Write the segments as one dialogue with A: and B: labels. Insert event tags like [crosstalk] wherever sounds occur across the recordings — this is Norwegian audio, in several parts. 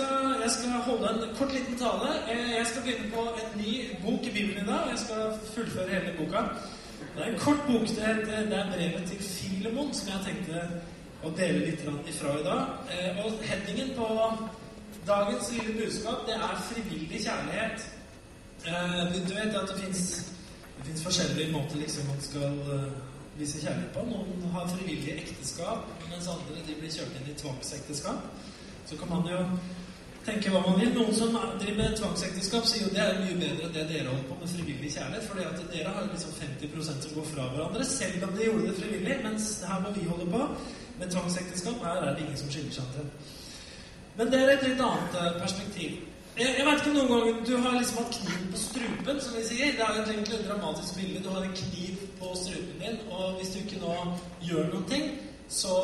A: skal, jeg skal holde en kort liten tale. Eh, Jeg skal begynne på en ny bok i Bibelen i dag. Jeg skal fullføre hele boka. Det er en kort bok. Det heter Det er brevet til Filemon, som jeg tenkte å dele litt ifra i dag. Eh, Og headingen på dagens lille budskap, det er 'frivillig kjærlighet'. Eh, Du vet at det fins forskjellige måter liksom man skal vise kjærlighet på. Noen har frivillige ekteskap, mens andre de blir kjørt inn i tvangsekteskap. Så kan man jo tenke hva man vil. Noen som driver med tvangsekteskap, sier jo det er mye bedre enn det dere holder på med frivillig kjærlighet. at dere har liksom 50 som går fra hverandre, selv om de gjorde det frivillig. Mens her må vi holde på med tvangsekteskap, her er det ingen som skiller seg til. Men det er et litt annet eh, perspektiv. Jeg, jeg vet ikke noen ganger du har liksom hatt kniv på strupen, som vi sier. Det er jo egentlig et dramatisk bilde. Du har en kniv på strupen din, og hvis du ikke nå gjør noen ting, så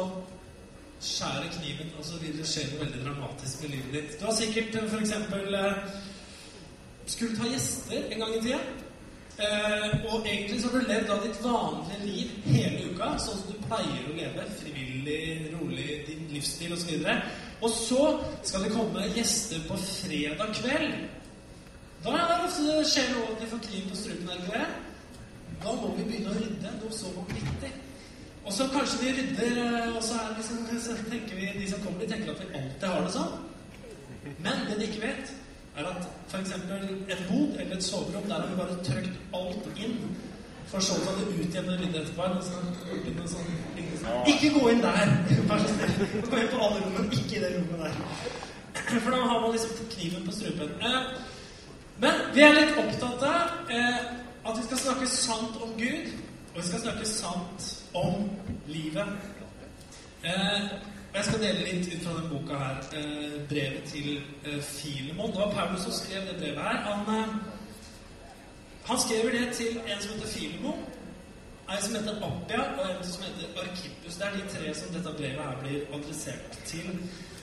A: skjærer kniven, osv. skjer noe veldig dramatisk med livet ditt. Du har sikkert f.eks. for eksempel eh, skulle ta gjester en gang i tida. Eh, og egentlig så har du levd av ditt vanlige liv hele uka, sånn som du pleier å leve. Frivillig, rolig, din livsstil osv. Og, og så skal det komme gjester på fredag kveld. Da er det ofte det skjer noe at de får kniv på strupen. Da må vi begynne å rydde noe så vanvittig. Og så kanskje de rydder, eh, og så, liksom, så tenker vi, de som kommer, de tenker at vi alltid har det sånn. Men det de ikke vet, er at f.eks. et bod eller et soverom, der har vi bare trykt alt inn. For så å det ut igjen og rydde etterpå. Og så, og sånn, sånn. Ikke gå inn der! [laughs] Vær så snill. Gå inn på alle rommene, ikke i det rommet der. [clears throat] For da har man liksom kniven på strupen. Eh, Men vi er litt opptatt av eh, at vi skal snakke sant om Gud, og vi skal snakke sant om livet. Eh, og Jeg skal dele litt ut fra denne boka her, eh, brevet til eh, Filemon. Det var Paulus som skrev det brevet her. Han, eh, han skriver det til en som heter Filemon, en som heter Appia, og en som heter Arkippus. Det er de tre som dette brevet her blir adressert til.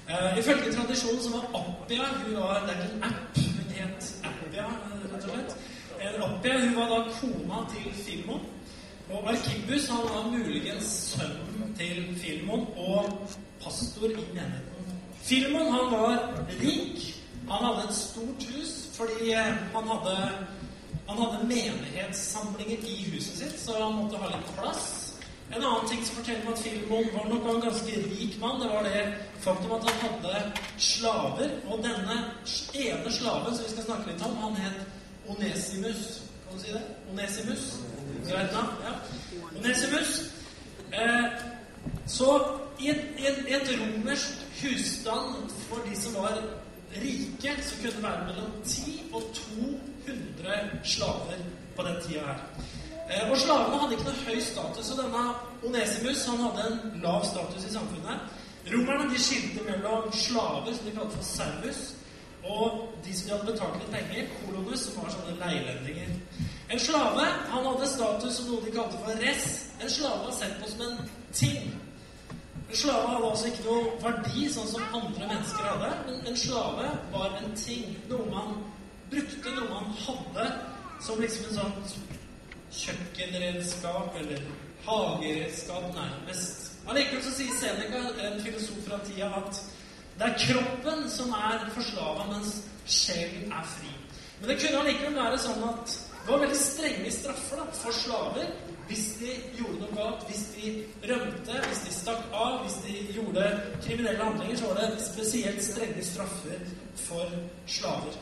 A: Uh, ifølge tradisjonen så var Appia hun var, Det er ikke en app, hun het Appia, eh, rett og slett. Appia hun var da kona til Filemon. Og Arkippus han var muligens sønnen til Filmon og pastor i menigheten. Filmon han var rik. Han hadde et stort hus fordi eh, han hadde, han hadde menighetssamlinger i huset sitt, så han måtte ha litt plass. En annen ting som forteller meg at Filemon var nok en ganske rik mann, det var det faktum at han hadde slaver. Og denne ene slaven som vi skal snakke litt om, han het Onesimus. Kan du si det? Onesimus? Ja. Onesimus. Eh, så i et, et, et romersk husstand for de som var rike, så kunne det være mellom 10 og 200 slaver på den tida her. Eh, og slavene hadde ikke noe høy status, og denne Onesimus han hadde en lav status i samfunnet. Romerne de skilte mellom slaver, som de kalte for servus, og de som hadde betalt litt penger, kolonus, som var sånne leilendinger. En slave han hadde status som noe de kalte for res. En slave var sett på som en ting. En slave hadde altså ikke noe verdi, sånn som andre mennesker hadde. Men en slave var en ting. Noe man brukte, noe man hadde, som liksom en sånn kjøkkenredskap eller hageredskap nærmest. Allikevel så sier Seneca, en filosof fra tida, at det er kroppen som er forslava, mens sjelen er fri. Men det kunne allikevel være sånn at det var veldig strenge straffer da, for slaver hvis de gjorde noe galt, hvis de rømte, hvis de stakk av, hvis de gjorde kriminelle handlinger, så var det spesielt strenge straffer for slaver.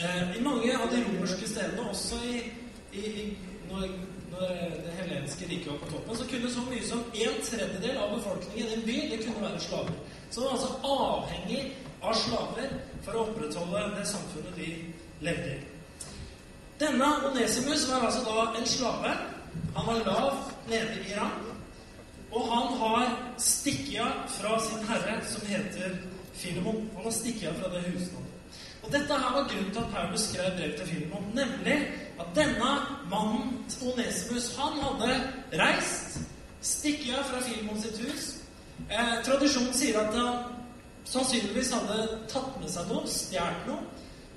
A: Eh, I mange av de romerske stedene, også i, i, når, når det helenske riket var på toppen, så kunne så mye som en tredjedel av befolkningen i en by det kunne være slaver. Så de var altså avhengig av slaver for å opprettholde det samfunnet de levde i. Denne Onesimus var altså da en slave. Han var lav nede i rang. Og han har stikket av fra sin herre, som heter Filemon. Han har stikket av fra det husstandet. Og dette her var grunnen til at Paulus skrev brev til Filemon. Nemlig at denne mannen, Onesimus, han hadde reist, stikket av fra Filemon sitt hus. Eh, tradisjonen sier at han sannsynligvis hadde tatt med seg noe, stjålet noe.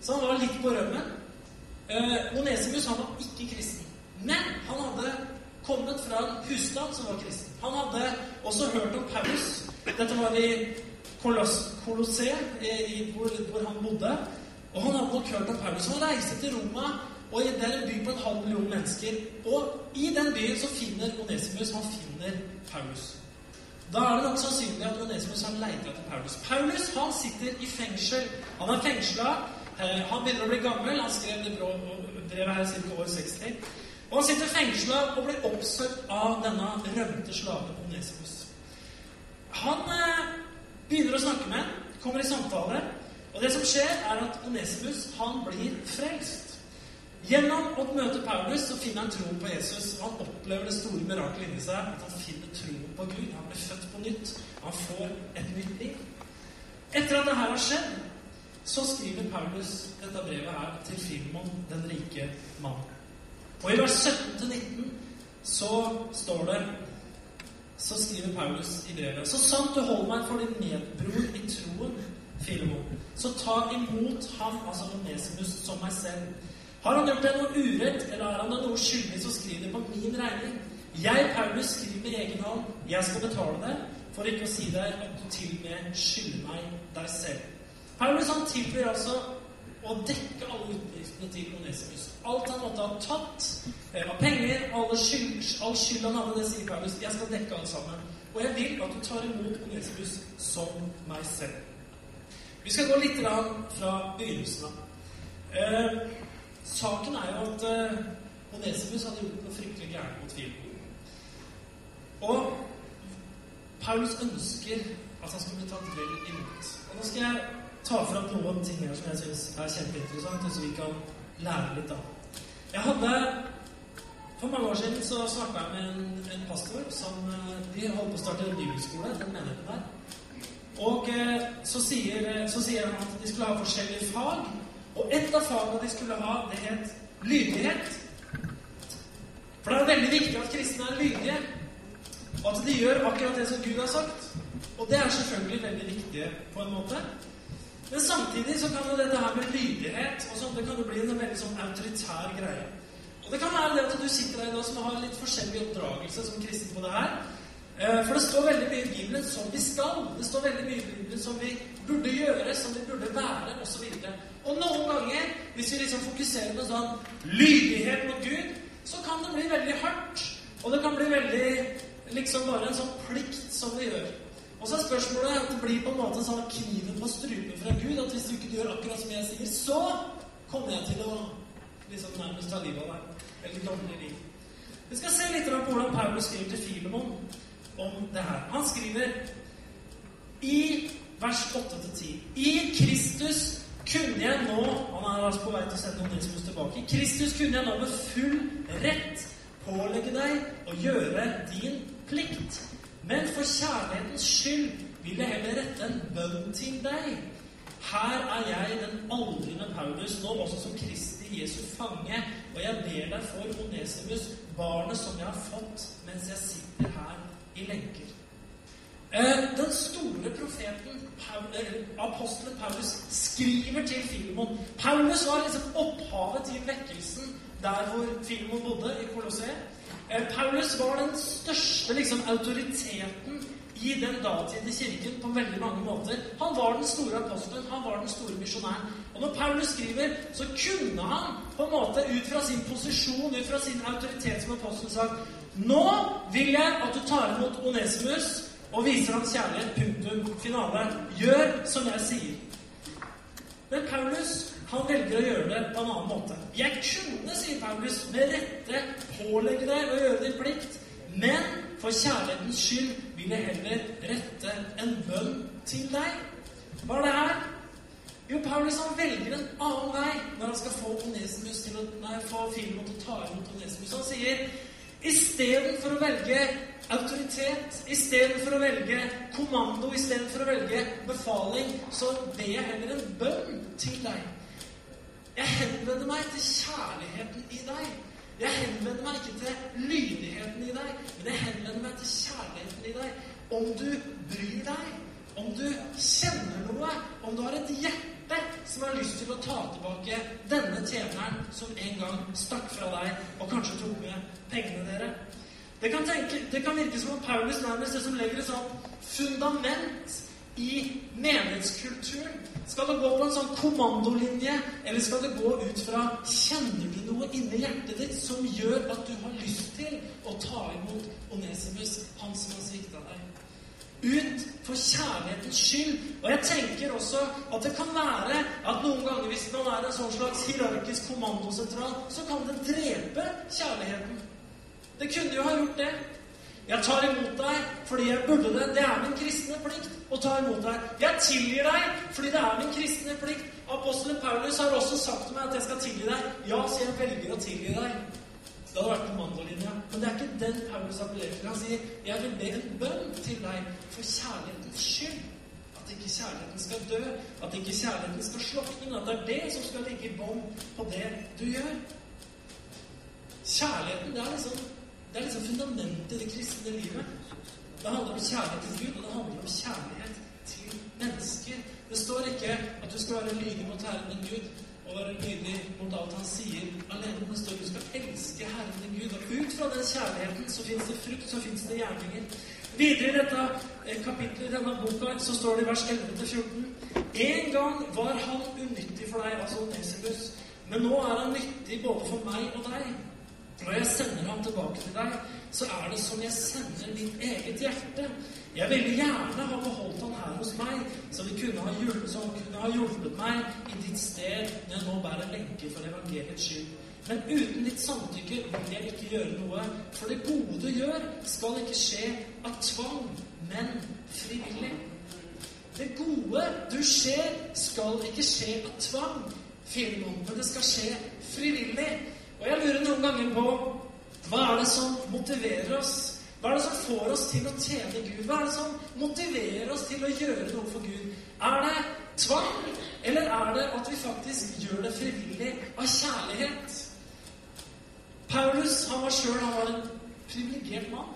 A: Så han var litt på rømmen. Eh, Onesimus han var ikke kristen. Men han hadde kommet fra en husstand som var kristen. Han hadde også hørt om Paulus. Dette var i Kolosseet, hvor, hvor han bodde. Og han hadde nok hørt om Paulus. Han reiste til Roma, og det er en by på en halv million mennesker. Og i den byen så finner Onesimus han finner Paulus. Da er det nok sannsynlig at Onesimus har leita etter Paulus. Paulus han sitter i fengsel. Han er fengsla. Eh, han begynner å bli gammel. Han skrev det brevet her ca. år 60. Og han sitter fengsla og blir oppsøkt av denne rømte slaven Onesimus. Han eh, begynner å snakke med ham, kommer i samtale. Og det som skjer, er at Onesimus han blir frelst. Gjennom å møte Paulus så finner han troen på Jesus. Han opplever det store mirakelet inni seg, at han finner troen på Gud. Han blir født på nytt. Han får et nytt liv. Etter at det her har skjedd, så skriver Paulus dette brevet her til Filmon, den rike mannen. Og i vers 17-19 så står det Så skriver Paulus i brevet Så sant du holder meg for din medbror i troen, Filemon, så ta imot ham, altså Onesimus, som meg selv. Har han gjort deg noe urett, eller er han deg noe skyldig, så skriv det på min regning. Jeg, Paulus, skriver med egen hånd. Jeg skal betale det, for ikke å si deg at du til og med skylder meg deg selv. Paulus han tilbyr altså å dekke alle utgiftene til Onesimus. Alt han måtte ha tatt eh, av penger, alle skyld, all skyld han hadde, det sier Paulus. Jeg skal dekke alt sammen. Og jeg vil at du tar imot Onesimus som meg selv. Vi skal gå litt fra begynnelsen av. Saken er jo at eh, Onesimus hadde gjort noe fryktelig gærent mot Filip. Og Paulus ønsker at han skal bli tatt vel imot. Og Nå skal jeg ta fram noen ting her som jeg syns er kjempeinteressant, så vi kan lære litt av. Jeg hadde For mange år siden så snakka jeg med en, en pastor som De eh, holdt på å starte en bibelskole, den menigheten der. Og eh, så sier, så sier, han at de skulle ha forskjellige fag. Og et av fagene de skulle ha, det het lydighet. For det er veldig viktig at kristne er lydige. Og at de gjør akkurat det som Gud har sagt. Og det er selvfølgelig veldig viktig på en måte. Men samtidig så kan jo dette her med lydighet og sånn, det kan jo bli en veldig sånn autoritær greie. Og det kan være det at du sitter der i dag som har litt forskjellig oppdragelse som kristen på det her. Eh, for det står veldig mye i Bibelen som vi skal. Det står veldig mye i Bibelen som vi burde gjøre, som vi burde være, osv. Og, og noen ganger, hvis vi liksom fokuserer på sånn lydighet mot Gud, så kan det bli veldig hardt. Og det kan bli veldig liksom bare en sånn plikt som vi gjør. Og så er spørsmålet at det blir på en måte sånn kniven på strupen fra Gud. At hvis du ikke gjør akkurat som jeg sier, så kommer jeg til å liksom nærmest ta livet av deg. Eller dårlig liv. Vi skal se litt på hvordan Paulus skriver til Filemon om det her. Han skriver i vers 8-10 I Kristus kunne jeg nå Han er altså på vei til å sende Onesimus tilbake. Kristus kunne jeg nå med full rett pålegge deg å gjøre din plikt. Men for kjærlighetens skyld vil jeg heller rette en bønn til deg. Her er jeg, den aldrende Paulus, nå også som Kristi Jesu fange, og jeg ber deg for Onesimus, barnet som jeg har fått mens jeg sitter i lenker. Eh, den store profeten, apostelen Paulus, skriver til Filemon. Paulus var liksom opphavet til vekkelsen der hvor Filemon bodde, i Colosseum. Eh, Paulus var den største liksom, autoriteten i den datidige kirken på veldig mange måter. Han var den store apostelen, han var den store misjonæren. Og når Paulus skriver, så kunne han på en måte ut fra sin posisjon, ut fra sin autoritet som apostel, sagt nå vil jeg at du tar imot Onesimus og viser hans kjærlighet. Punktum. Finale. Gjør som jeg sier. Men Paulus han velger å gjøre det på en annen måte. Jeg kunne, sier Paulus, med rette pålegge deg å gjøre din plikt, men for kjærlighetens skyld vil jeg heller rette en bønn til deg. Hva er det her? Jo, Paulus han velger en annen vei når han skal få Onesimus til å, nei, få Filemon til å ta imot Onesimus. Han sier Istedenfor å velge autoritet, istedenfor å velge kommando, istedenfor å velge befaling, så ber jeg heller en bønn til deg. Jeg henvender meg til kjærligheten i deg. Jeg henvender meg ikke til lydigheten i deg, men jeg henvender meg til kjærligheten i deg. Om du bryr deg, om du kjenner noe, om du har et hjerte som har lyst til å ta tilbake denne tjeneren som en gang stakk fra deg og kanskje tok med pengene dere. Det kan, tenke, det kan virke som om Paulus nærmest det som legger et sånt fundament i menighetskulturen? Skal det gå på en sånn kommandolinje, eller skal det gå ut fra Kjenner du noe inni hjertet ditt som gjør at du har lyst til å ta imot Onesimus, han som har svikta deg? For kjærlighetens skyld. Og jeg tenker også at det kan være at noen ganger hvis man er en sånn slags hierarkisk kommandosentral, så kan det drepe kjærligheten. Det kunne jo ha gjort det. Jeg tar imot deg fordi jeg burde det. Det er min kristne plikt å ta imot deg. Jeg tilgir deg fordi det er min kristne plikt. Apostelen Paulus har også sagt til meg at jeg skal tilgi deg. Ja, så jeg velger å tilgi deg. Det hadde vært en mandolinje. Men det er ikke den Paulus appellerer til. Han sier, 'Jeg vil be en bønn til deg for kjærlighetens skyld'. At ikke kjærligheten skal dø, at ikke kjærligheten skal slokne, at det er det som skal ligge i bånd på det du gjør. Kjærligheten, det er liksom det er liksom fundamentet i det kristne livet. Det handler om kjærlighet til Gud, og det handler om kjærlighet til mennesker. Det står ikke at du skal være lydig mot Herren din Gud og være lydig mot alt han sier alene. Det står du skal elske Herren din Gud. Og ut fra den kjærligheten så fins det frukt, så fins det gjerninger. Videre i dette eh, kapittelet i denne boka så står det i vers 11-14 En gang var han unyttig for deg, altså Nesibus, men nå er han nyttig både for meg og deg. Når jeg sender ham tilbake til deg, så er det som jeg sender mitt eget hjerte. Jeg ville gjerne ha beholdt han her hos meg, så kunne ha hjulpet, så han kunne ha hjulpet meg i ditt sted når jeg nå bærer lenke for evangeliets skyld. Men uten ditt samtykke vil jeg ikke gjøre noe, for det gode du gjør, skal ikke skje av tvang, men frivillig. Det gode du ser, skal ikke skje av tvang, Filemon, men det skal skje frivillig. Og jeg lurer noen ganger på hva er det som motiverer oss? Hva er det som får oss til å tjene Gud? Hva er det som motiverer oss til å gjøre noe for Gud? Er det tvang, eller er det at vi faktisk gjør det frivillig av kjærlighet? Paulus han var sjøl en privilegert mann.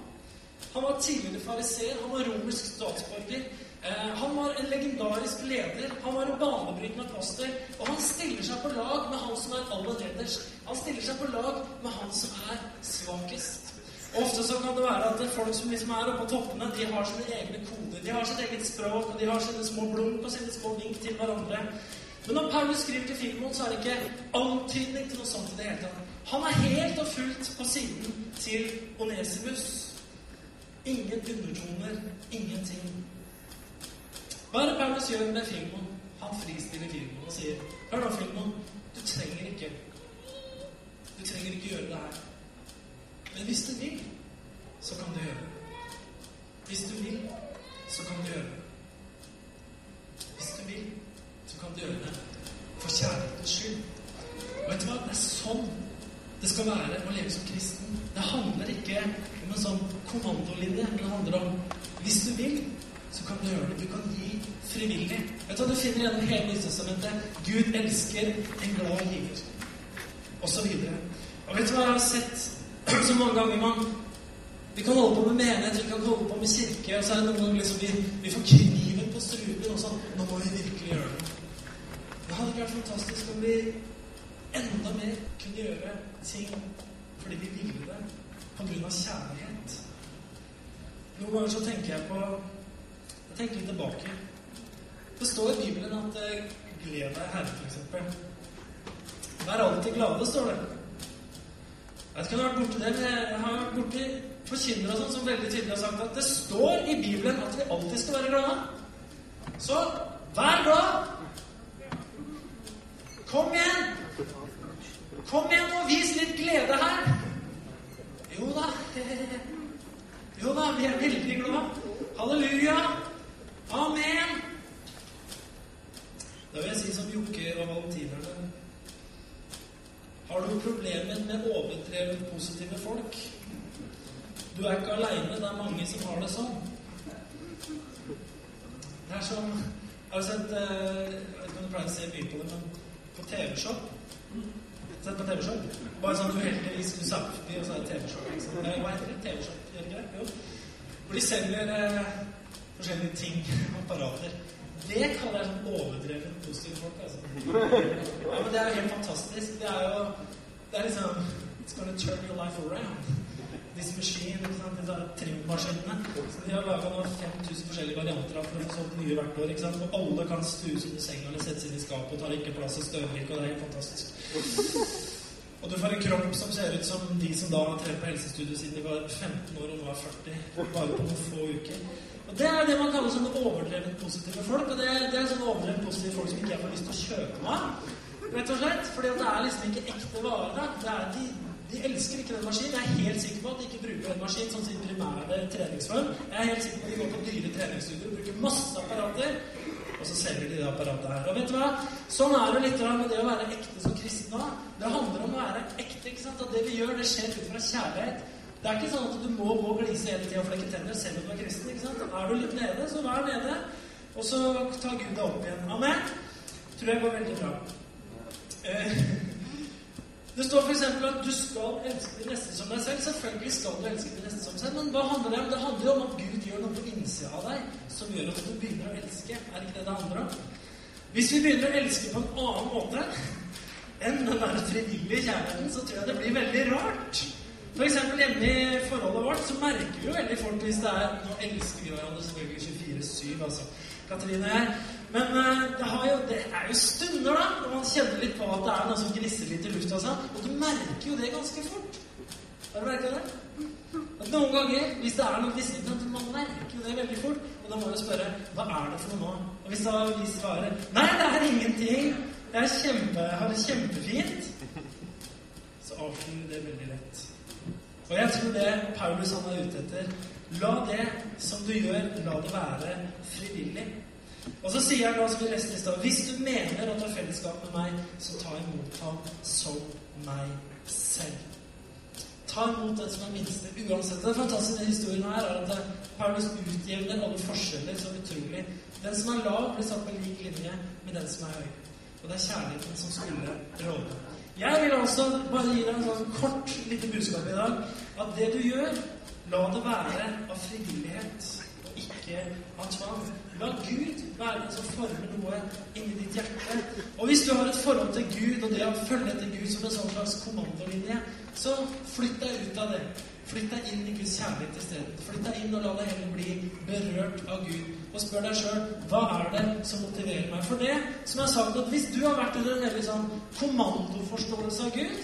A: Han var tidligere fariseer, han var romersk statsborger. Eh, han var en legendarisk leder, han var en banebrytende pastor. og han stiller seg på lag med han som er aller nederst. Han stiller seg på lag med han som er svakest. Ofte så kan det være at folk som liksom er oppe på toppene, de har sine egne koder. De har sitt eget språk, og de har sine små blunk og sine små vink til hverandre. Men når Paulus skriver til Filmon, så er det ikke antydning til noe sånt i det hele tatt. Han er helt og fullt på siden til Onesimus. Ingen undertoner, ingenting. Hva er det Paulus gjør med Filmon? Han fristiller Filmon og sier Hør nå, Filmon. Du trenger ikke Du trenger ikke gjøre det her. Men hvis du vil, så kan du gjøre det. Hvis du vil, så kan du gjøre det. Hvis du vil, så kan du gjøre det for kjærlighetens skyld. Vet du hva? Det er sånn det skal være å leve som kristen. Det handler ikke om en sånn kommandolinje, det handler om hvis du vil, så kan du gjøre det. Du kan gi frivillig. Vet du hva du finner gjennom hele Nytestamentet? Gud elsker en glad giver. Og så videre. Og vet du hva jeg har sett [clears throat] så mange ganger man Vi kan holde på med menighet, vi kan holde på med kirke, og så er det noen ganger liksom vi, vi får kniven på strupen og sånn Nå må vi virkelig gjøre det. Det hadde vært fantastisk om vi enda mer kunne gjøre ting fordi vi ville det på grunn av kjærlighet. Noen ganger så tenker jeg på Tenker litt tilbake. Det står i Bibelen at eh, 'gled deg, Herre', f.eks. Vær alltid glade, står det. Jeg har vært borti det, men jeg har vært borti forkynnere sånn, som veldig tydelig har sagt at det står i Bibelen at vi alltid skal være glade. Så vær glad! Kom igjen! Kom igjen og vis litt glede her. Jo da. [laughs] Jo da, vi er veldig glad. Halleluja. Amen. Da vil jeg si som Jokke og valentinerne Har du problemer med overdrevet positive folk? Du er ikke aleine. Det er mange som har det sånn. Det er som Har du sett eh, Jeg vet ikke om du pleier å se mye på det, men på TV-shop Sett på TV-shop. Bare sånn uheldigvis du satt det, og så er det TV-shop. Hva heter det? TV-shop? Jo. Hvor de selger eh, forskjellige ting, apparater. Det kaller jeg sånn overdrevet positive folk, altså. Ja, men det er jo helt fantastisk. Det er jo Det er liksom It's gonna turn your life around. Ikke sant? Disse trimmaskinene. Så de har laga 5000 forskjellige varianter av for å få solgt nye hvert år. ikke sant? Og alle kan stues under senga eller settes inn i skapet og tar ikke plass og støver ikke og det er helt fantastisk. Og du får en kropp som ser ut som de som da har trent på helsestudio siden de var 15 år og nå er 40. Bare på noen få uker. Det er det man kaller sånne overdrevet positive folk. Og det er, det er sånne overdrevet positive folk som ikke jeg får lyst til å kjøpe meg. Rett og slett. Fordi det er liksom ikke ekte vare. da. Det er de, de elsker ikke den maskinen. Jeg er helt sikker på at de ikke bruker den maskinen som sin primære treningsform. Jeg er helt sikker på at de går på dyre treningsstudier og bruker masse apparater. Og så selger de det apparatet her. Og vet du hva? Sånn er det litt med det å være ekte som kristen. Det handler om å være ekte. ikke sant? At det vi gjør, det skjer ut fra kjærlighet. Det er ikke sånn at du må gå og glise hele tida og flekke tenner selv om du er kristen. ikke sant? Er du litt nede, så vær nede. Og så tar Gud deg opp igjen. Amen? Tror jeg går veldig bra. Eh, [laughs] Det står f.eks. at du skal elske de neste som deg selv. Selvfølgelig skal du elske de neste som selv, men hva handler det om? Det handler jo om at Gud gjør noe på innsida av deg som gjør at du begynner å elske. Er det ikke det det handler om? Hvis vi begynner å elske på en annen måte enn den der frivillige kjærligheten, så tror jeg det blir veldig rart. For eksempel hjemme i forholdet vårt så merker vi jo veldig fort hvis det er Nå elsker vi hverandre selvfølgelig 24-7, altså. Katrine og jeg. Men uh, det, jo, det, er jo stunder, da, når man kjenner litt på at det er noe som gnisser litt i lufta. Sånn, og du merker jo det ganske fort. Har du merka det? At noen ganger, hvis det er noe glissing, man merker jo det veldig fort. Og da må du spørre hva er det for noe nå? Og hvis da vi svarer nei, det er ingenting, jeg, kjempe, har det kjempefint, så avslører vi det veldig lett. Og jeg tror det Paulus han er ute etter La det som du gjør, la det være frivillig. Og så sier han da, som vi leste i stad, hvis du mener du har fellesskap med meg, så ta imot ham som meg selv. Ta imot den som er minste, uansett. Den fantastiske historien her er at Paulus utjevner alle forskjeller så utrolig. Den som er lav, blir satt på lik linje med den som er høy. Og det er kjærligheten som spiller rolle. Jeg vil også bare gi deg en sånn kort lite budskap i dag. At det du gjør, La det være av frivillighet, ikke av tvang. La Gud være den som former noe inni ditt hjerte. Og hvis du har et forhold til Gud, og det å følge etter Gud som en sånn slags kommandolinje, så flytt deg ut av det. Flytt deg inn i Guds kjærlighet isteden. Flytt deg inn og la deg heller bli berørt av Gud. Og spør deg sjøl hva er det som motiverer meg. For det som jeg har sagt, at hvis du har vært under en veldig sånn kommandoforståelse av Gud,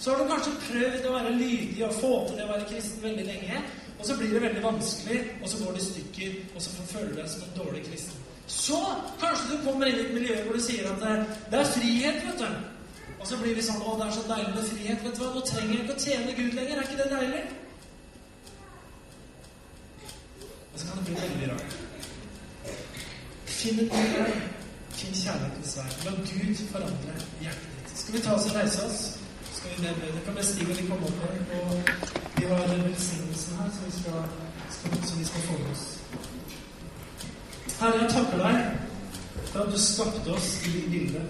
A: så har du kanskje prøvd å være lydig og få til det å være kristen veldig lenge, og så blir det veldig vanskelig, og så går det i stykker, og så føler du deg som en dårlig kristen. Så kanskje du kommer inn i et miljø hvor du sier at det er frihet, vet du. Og så blir vi sånn Å, det er så deilig med frihet. Vet du hva, nå trenger jeg ikke å tjene Gud lenger. Er ikke det deilig? Og så kan det bli veldig rart. Finn en ny vei. Finn kjærlighetens vei. La Gud forandre hjertet ditt. Skal vi ta oss og reise oss? Skal vi det. Kan Stig og litt komme opp her? Og vi har velsignelsen her som vi skal, som vi skal få med oss. Herre, jeg takker deg for at du skapte oss i ditt bilde.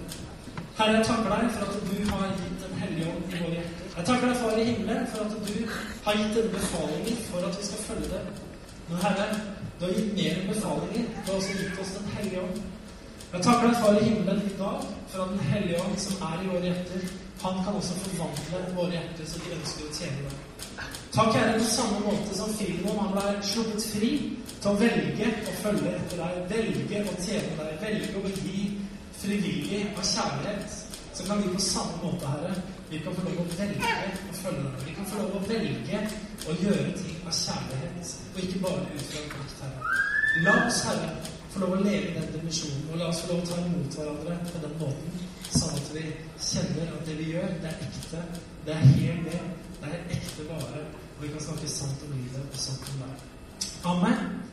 A: Herre, jeg takker deg for at du har gitt Den hellige ånd i våre hjerter. Jeg takker deg, Far i himmelen, for at du har gitt denne befalingen for at vi skal følge det. Men Herre, du har gitt mer enn befalinger. Du har også gitt oss Den hellige ånd. Jeg takker deg, Far i himmelen, i dag for at Den hellige ånd, som er i våre hjerter, han kan også forvandle våre hjerter så de ønsker å tjene deg. Takk, Herre, på samme måte som Filemon han ble sluppet fri til å velge å følge etter deg, velge å tjene deg, velge å gi frivillig av kjærlighet. Så kan vi på samme måte, Herre, vi kan få lov å velge å følge deg. Vi kan få lov å velge å gjøre ting av kjærlighet, og ikke bare ut fra makt, Herre. La oss, Herre, få lov å leve i den dimensjonen, og la oss få lov å ta imot hverandre på den måten. Sånn at vi kjenner at det vi gjør, det er ekte. Det er helt det. Det er ekte vare. Og vi kan snakke sant om livet og sant om deg. Amen.